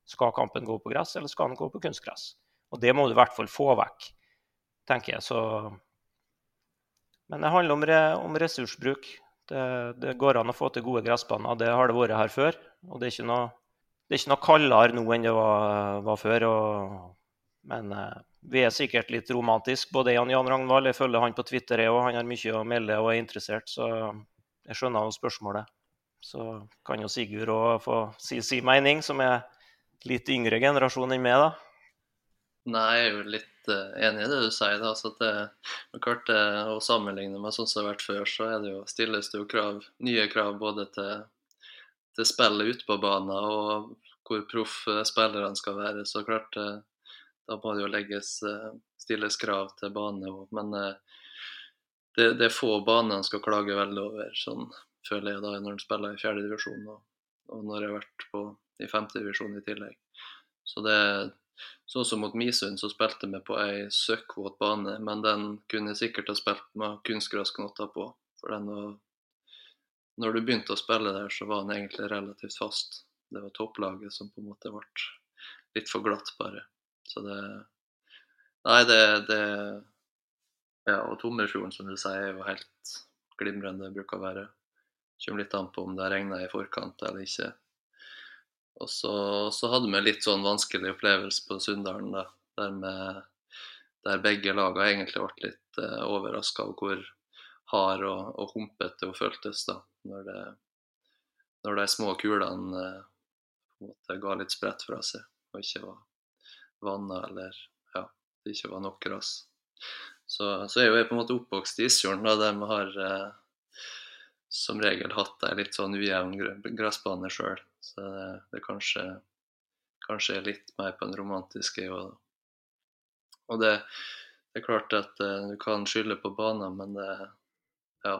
Skal kampen gå på gress, eller skal den gå på kunstgress? Og det må du i hvert fall få vekk, tenker jeg. Så... Men det handler om, re, om ressursbruk. Det, det, går an å få til gode gressbaner. Det har det vært her før. Og det er ikke noe det er ikke noe kaldere nå enn det var, var før. Og, men eh, vi er sikkert litt romantisk, både Jan Jan Ragnvald. Jeg følger han på Twitter, jeg òg. Han har mye å melde og er interessert. Så jeg skjønner jo spørsmålet. Så kan jo Sigurd òg få si sin mening, som er litt yngre generasjon enn meg, da. Nei, jeg er jo litt uh, enig i det du sier. da, så det, er klart det, Å sammenligne med sånn som det har vært før, så det jo, stilles det jo krav, nye krav både til til spillet ute på banen og hvor proff spillerne skal være. Så klart, eh, da må det jo legges, eh, stilles krav til bane òg. Men eh, det, det, er få baner en skal klage veldig over, sånn føler jeg da når en spiller i fjerde divisjon og, og når jeg har vært på, i femte divisjon i tillegg. Så det Sånn som mot Misund, så spilte vi på ei søkkvåt bane, men den kunne jeg sikkert ha spilt med kunstgrasknotter på. For den var når du begynte å spille der, så var den egentlig relativt fast. Det var topplaget som på en måte ble litt for glatt, bare. Så det Nei, det, det Ja, og Tomrefjorden, som du sier, er jo helt glimrende. Bruker å være. Kommer litt an på om det regner i forkant eller ikke. Og så, så hadde vi litt sånn vanskelig opplevelse på Sunndalen, da, der, med, der begge lagene egentlig ble litt uh, eh, overraska over hvor hard og, og humpete hun føltes. da når, det, når de små kulene uh, ga litt spredt fra seg og ikke var vanna eller ja, det ikke var nok gress. Så, så er jo jeg på en måte oppvokst i Isfjorden, da de har eh, som regel hatt ei litt sånn ujevn gressbane sjøl. Så det, det kanskje, kanskje er litt mer på den romantiske. Og, og det, det, er klart at eh, du kan skylde på banen, men det, ja,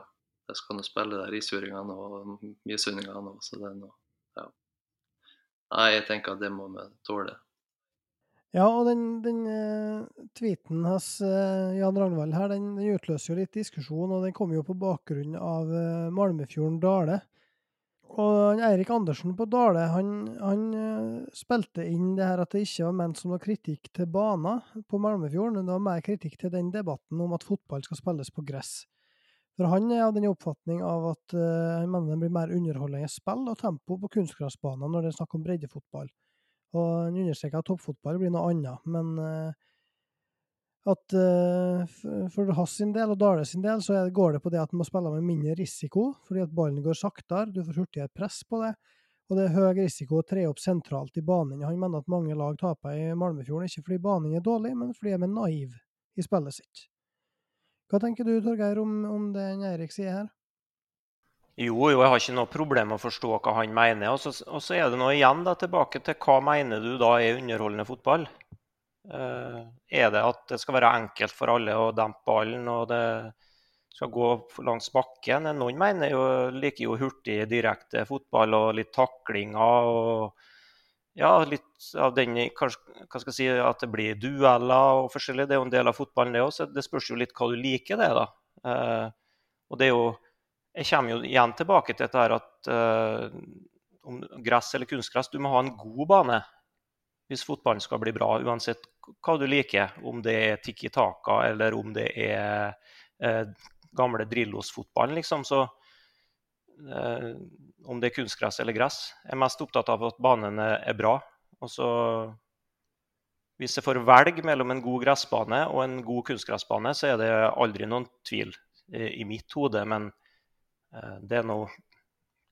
jeg skal nå spille der isfjordingene og misundingene òg, så det er noe Ja. Nei, jeg tenker at det må vi tåle. Ja, og den, den uh, tweeten hans, uh, Jan Ragnvald her, den, den, utløser jo litt diskusjon, og den kommer jo på bakgrunn av uh, Malmefjorden Dale. Og Eirik Andersen på Dale han, han spilte inn det her at det ikke var ment som noe kritikk til baner på Malmefjorden, det var mer kritikk til den debatten om at fotball skal spilles på gress. For han er av den oppfatning av at han mener det blir mer underholdende spill og tempo på kunstgressbaner når det er snakk om breddefotball. Og han understreker at toppfotball blir noe annet, men uh, at uh, for hans sin del og Dale sin del så går det på det at han må spille med mindre risiko, fordi at ballen går saktere, du får hurtigere press på det, og det er høy risiko å tre opp sentralt i banen. Han mener at mange lag taper i Malmefjorden, ikke fordi banen er dårlig, men fordi de er naive i spillet sitt. Hva tenker du, Torgeir, om, om det Eirik sier her? Jo, jo, jeg har ikke noe problem med å forstå hva han mener. Og så, og så er det nå igjen da, tilbake til hva mener du da er underholdende fotball? Uh, er det at det skal være enkelt for alle å dempe ballen og det skal gå langs bakken? Noen mener jo, liker jo hurtig, direkte fotball og litt taklinger og ja, litt av den hva skal jeg si, at det blir dueller og forskjellig. Det er jo en del av fotballen, det òg. Det spørs jo litt hva du liker, det, da. Uh, og det er jo jeg kommer jo igjen tilbake til dette her at uh, om gress eller kunstgress, du må ha en god bane hvis fotballen skal bli bra, uansett hva du liker. Om det er Tikki Taka eller om det er uh, gamle Drillos-fotballen, liksom. Så uh, om det er kunstgress eller gress. Jeg er mest opptatt av at banen er bra. Og så hvis jeg får velge mellom en god gressbane og en god kunstgressbane, så er det aldri noen tvil i mitt hode. Men det er noe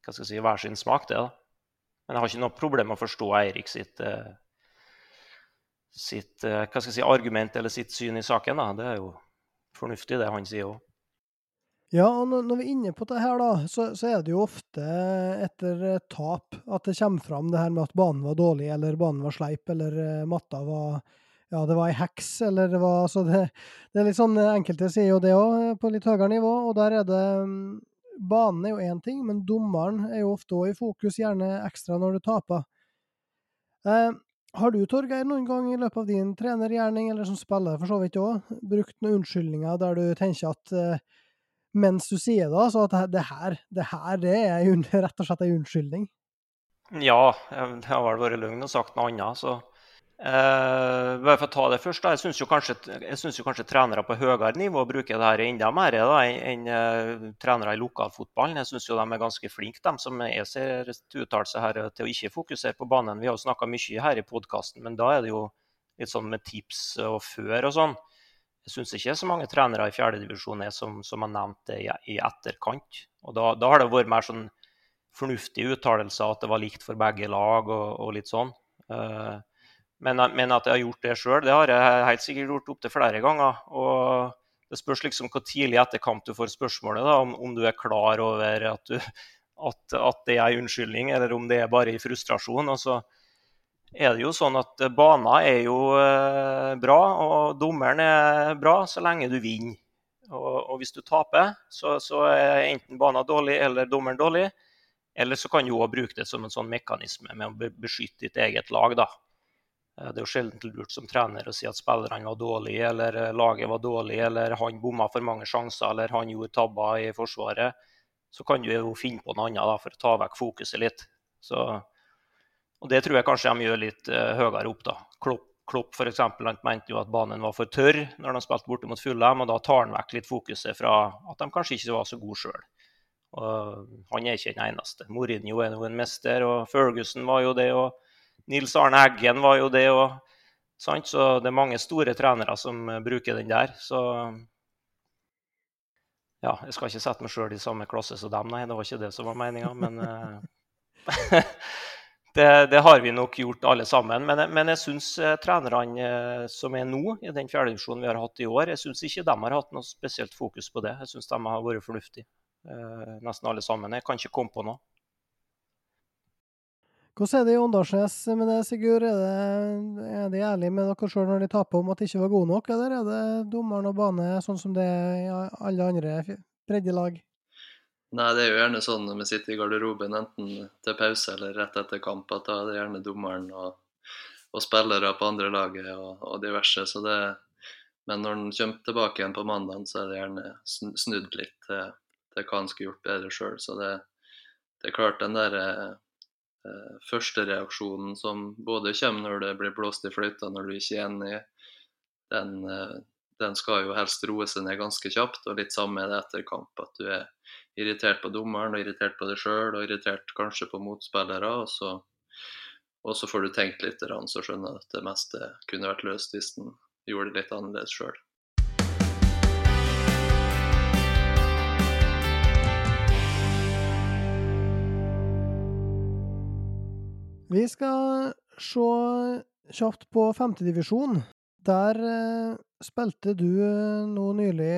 hva skal jeg si, hver sin smak, det. da. Men jeg har ikke noe problem med å forstå Eirik sitt, eh, sitt eh, hva skal jeg si, argument eller sitt syn i saken. da. Det er jo fornuftig, det han sier òg. Ja, og når vi er inne på det her, da, så, så, er det jo ofte etter tap at det kommer fram det her med at banen var dårlig, eller banen var sleip, eller matta var ja, det var ei heks, eller det var altså det, det, er litt sånn Enkelte sier jo det òg, på litt høyere nivå. Og der er det mm, banen er jo én ting, men dommeren er jo ofte òg i fokus, gjerne ekstra når du taper. Eh, har du, Torgeir, noen gang i løpet av din trenergjerning, eller som spiller for så vidt òg, brukt noen unnskyldninger der du tenker at eh, mens du sier det, så at det her, det her det er rett og slett en unnskyldning? Ja, det har vel vært løgn og sagt noe annet. så Uh, bare for å ta det først, da, Jeg syns jo, kanskje trenere på høyere nivå bruker det her enda mer da, enn uh, trenere i lokalfotballen. Jeg syns de er ganske flinke, de som jeg ser uttale seg her til å ikke fokusere på banen. Vi har jo snakka mye her i podkasten, men da er det jo litt sånn med tips og før og sånn. Jeg syns ikke så mange trenere i fjerdedivisjon er som, som har nevnt i, i etterkant. Og da, da, har det vært mer sånn fornuftige uttalelser, at det var likt for begge lag og, og litt sånn. Uh, men, men, at jeg har gjort det sjøl, det har jeg helt sikkert gjort opptil flere ganger. Og det spørs liksom hvor tidlig etter kamp du får spørsmålet, da, om, om, du er klar over at, du, at, at, det er en unnskyldning, eller om det er bare i frustrasjon. Og så er det jo sånn at baner er jo eh, bra, og dommeren er bra så lenge du vinner. Og, og hvis du taper, så, så, er enten banen dårlig eller dommeren dårlig. Eller så kan du òg bruke det som en sånn mekanisme med å beskytte ditt eget lag. da. Eh, det er jo sjelden lurt som trener å si at spillerne var dårlige, eller eh, laget var dårlig, eller han bomma for mange sjanser, eller han gjorde tabber i Forsvaret. Så kan du jo finne på noe annet da, for å ta vekk fokuset litt. Så, og Det tror jeg kanskje de gjør litt uh, høyere opp. da. Klopp, Klopp han mente jo at banen var for tørr når de spilte borte mot Fulham, og da tar han vekk litt fokuset fra at de kanskje ikke var så gode sjøl. Han er ikke den eneste. Mourinho er jo en mester, og Ferguson var jo det. og Nils Arne Eggen var jo det òg. Så det er mange store trenere som eh, bruker den der. Så ja, jeg skal ikke sette meg sjøl i samme klasse som dem, nei. Det var ikke det som var meninga. Men uh, det, det, har vi nok gjort alle sammen. Men, men jeg syns uh, trenerne som er nå, i den fjerdedivisjonen vi har hatt i år, jeg syns ikke de har hatt noe spesielt fokus på det. Jeg syns de har vært fornuftige, nesten alle sammen. Jeg kan ikke komme på noe. Hvordan er det i Åndalsnes med det, Sigurd? Er, det, er de ærlige med dere sjøl når de taper om at de ikke var gode nok, eller er det dommeren og bane sånn som det er i alle andre breddelag? Nei, det er jo gjerne sånn når vi sitter i garderoben enten til pause eller rett etter kamp, at da er det gjerne dommeren og, og spillere på andre laget og, og diverse. så det men når han kommer tilbake igjen på mandag, så er det gjerne snudd litt til, til hva han skulle gjort bedre sjøl. Så det, det, er klart den der eh, førstereaksjonen som både kommer når det blir blåst i fløyta når du ikke er enig, den, eh, den skal jo helst roe seg ned ganske kjapt. Og litt samme er det etter kamp, at du er irritert på dommeren og irritert på deg sjøl og irritert kanskje på motspillere. og så og så får du tenkt litt, så skjønner du at det meste kunne vært løst hvis en gjorde det litt annerledes sjøl. Vi skal se kjapt på femtedivisjon. Der eh, spilte du eh, nå nylig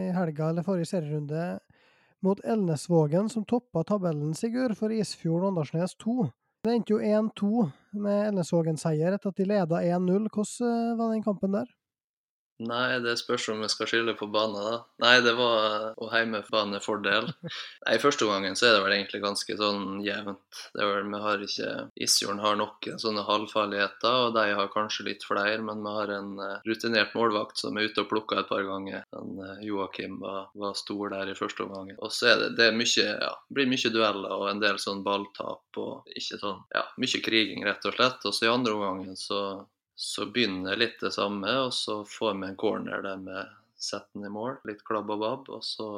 i helga eller forrige serierunde mot Elnesvågen, som toppa tabellen, Sigurd, for Isfjorden Åndalsnes 2. Det endte jo 1-2 med Elnesvågen-seier etter at de leda 1-0. Hvordan var den kampen der? Nei, det spørs om vi skal skylde på bane, da. Nei, det var å heimebanefordel. Nei, første gangen så er det vel egentlig ganske sånn jevnt. Det er vel, Vi har ikke Isfjorden har noen sånne halvfarligheter, og de har kanskje litt flere, men vi har en eh, rutinert målvakt som er ute og plukker et par ganger. Den, eh, Joakim var, var, stor der i første omgang. Og så er det, det er mye, ja, blir mye dueller og en del sånn balltap og ikke sånn Ja, mye kriging, rett og slett. Og så i andre omgangen så så begynner litt det samme, og så får vi en corner der vi setter den i mål. Litt klabb og babb. Og så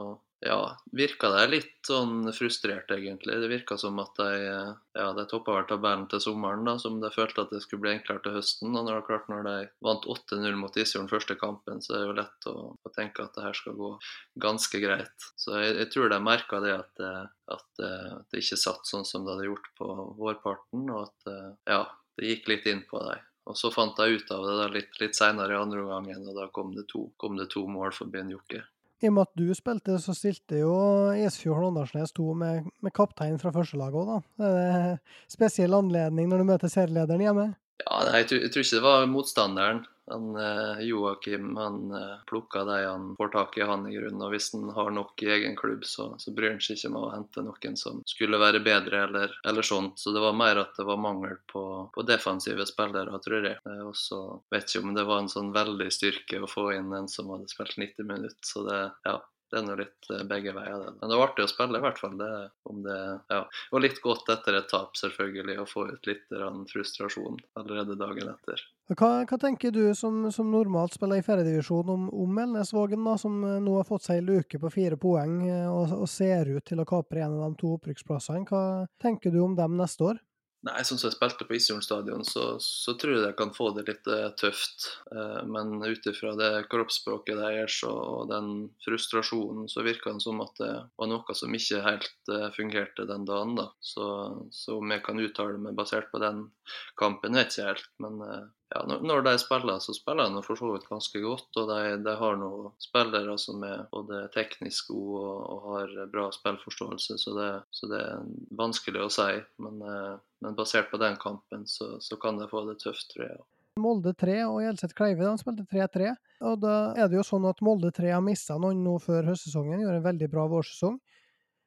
ja, virka de litt sånn frustrert, egentlig. Det virka som at de ja, de toppa vel tabellen til sommeren, da, som de følte at det skulle bli enklere til høsten. Og når, klart, når de vant 8-0 mot Isfjorden første kampen, så er det jo lett å, å, tenke at det her skal gå ganske greit. Så jeg, jeg tror de merka det at, at, at det ikke satt sånn som det hadde gjort på vårparten, og at ja, det gikk litt inn på dem. Og så fant jeg ut av det da litt, litt seinere i andre omgang, og da kom det to, kom det to mål for Ben Jokke. I og med at du spilte, så stilte jo Esfjord Åndalsnes 2 med, med kaptein fra førstelaget òg, da. Er det spesiell anledning når du møter serielederen hjemme? Ja, nei, jeg, tror, jeg, tror, ikke det var motstanderen. Han, eh, Joakim han eh, plukka de han får tak i, han i grunnen. Og hvis han har nok i egen klubb, så, så bryr han seg ikke med å hente noen som skulle være bedre eller, eller, sånt. Så det var mer at det var mangel på, på defensive spillere, tror jeg. Eh, og så vet ikke om det var en sånn veldig styrke å få inn en som hadde spilt 90 minutter. Så det, ja, det er nå litt begge veier, det. Men det var artig å spille, i hvert fall. Det, det, ja. Og litt godt etter et tap, selvfølgelig, å få ut litt frustrasjon allerede dagen etter. Hva, hva tenker du som, som, normalt spiller i fjerdedivisjon om, om Elnesvågen, da, som eh, nå har fått seg en luke på fire poeng eh, og, og ser ut til å kapre en av de to opprykksplassene? Hva tenker du om dem neste år? Nei, sånn som jeg spilte på Isfjorden stadion, så, så, tror jeg jeg kan få det litt uh, tøft. Men ut ifra det kroppsspråket deres og den frustrasjonen, så virka det som at det var noe som ikke helt fungerte den dagen. da. Så, så, om jeg kan uttale meg basert på den kampen, vet jeg ikke helt. Men ja, når de spiller, så spiller de for så vidt ganske godt. Og de, de har noen spillere som er både teknisk gode og, og har bra spillforståelse, så det, så det, er vanskelig å si. Men, eh, men basert på den kampen, så, så, kan de få det tøft, tror jeg. Molde 3 og Hjelset Kleive de spilte 3-3. og Da er det jo sånn at Molde 3 har mista noen nå før høstsesongen, gjør en veldig bra vårsesong.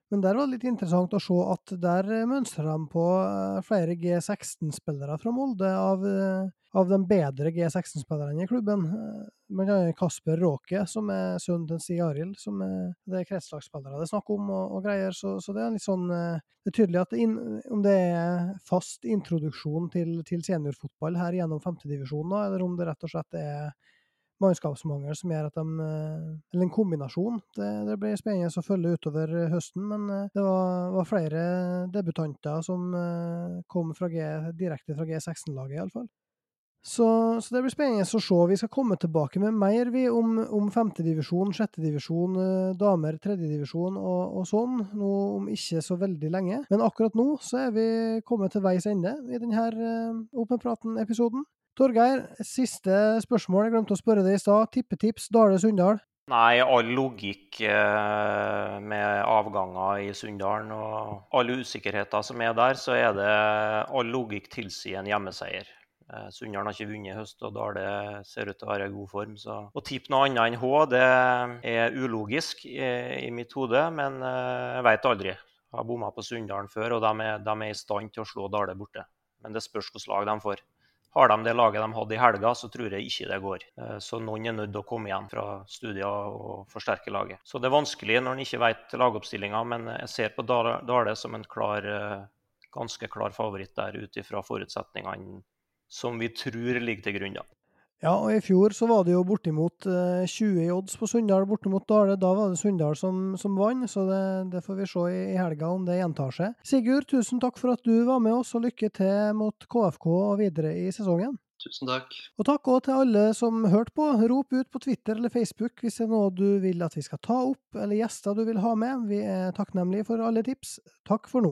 Men der var det litt interessant å se at der mønstrer de på eh, flere G16-spillere fra Molde, av, eh, av de bedre G16-spillerne i klubben. Men blant annet Kasper Råke, som er sønnen til Stig Arild, som er, det er kretslagsspillere det er snakk om, og, og greier. Så, så, det er litt sånn Det er tydelig at inn, om det er fast introduksjon til, til seniorfotball her gjennom femtedivisjonen, eller om det rett og slett er mannskapsmangel som gjør at de eh, Eller en kombinasjon. Det, det blir spennende å følge utover eh, høsten, men eh, det var, var flere debutanter som kom fra G, direkte fra G16-laget, iallfall. Så, så det blir spennende å se. Vi skal komme tilbake med mer vi om, om femtedivisjon, sjettedivisjon, damer, tredjedivisjon og, og sånn, nå om ikke så veldig lenge. Men akkurat nå så er vi kommet til veis ende i denne med praten-episoden. Torgeir, siste spørsmål. Jeg glemte å spørre deg i stad. Tippetips Dale-Sunndal? Nei, all logikk eh, med avganger i Sunndalen og alle usikkerheter som er der, så er det all logikk tilsier en hjemmeseier. Eh, Sunndalen har ikke vunnet i høst, og Dale ser ut til å være i god form. Så å tippe noe annet enn H, det er ulogisk i, i mitt hode, men jeg veit aldri. Jeg har bomma på Sunndalen før, og de er, de er, i stand til å slå Dale borte. Men det spørs hvilket lag de får. Har de det laget de hadde i helga, så tror jeg ikke det går. Eh, så noen er nødt til å komme igjen fra studier og forsterke laget. Så det er vanskelig når en ikke vet lagoppstillinga, men jeg ser på Dale som en klar, eh, ganske klar favoritt der ut ifra forutsetningene som vi tror ligger til grunn. Ja, og i fjor så var det jo bortimot 20 eh, i odds på Sunndal bortimot Dale. Da var det Sunndal som, som vant, så det, det, får vi se i, i, helga om det gjentar seg. Sigurd, tusen takk for at du var med oss, og lykke til mot KFK og videre i sesongen. Tusen takk. Og takk òg til alle som hørte på. Rop ut på Twitter eller Facebook hvis det er noe du vil at vi skal ta opp, eller gjester du vil ha med. Vi er takknemlige for alle tips. Takk for nå.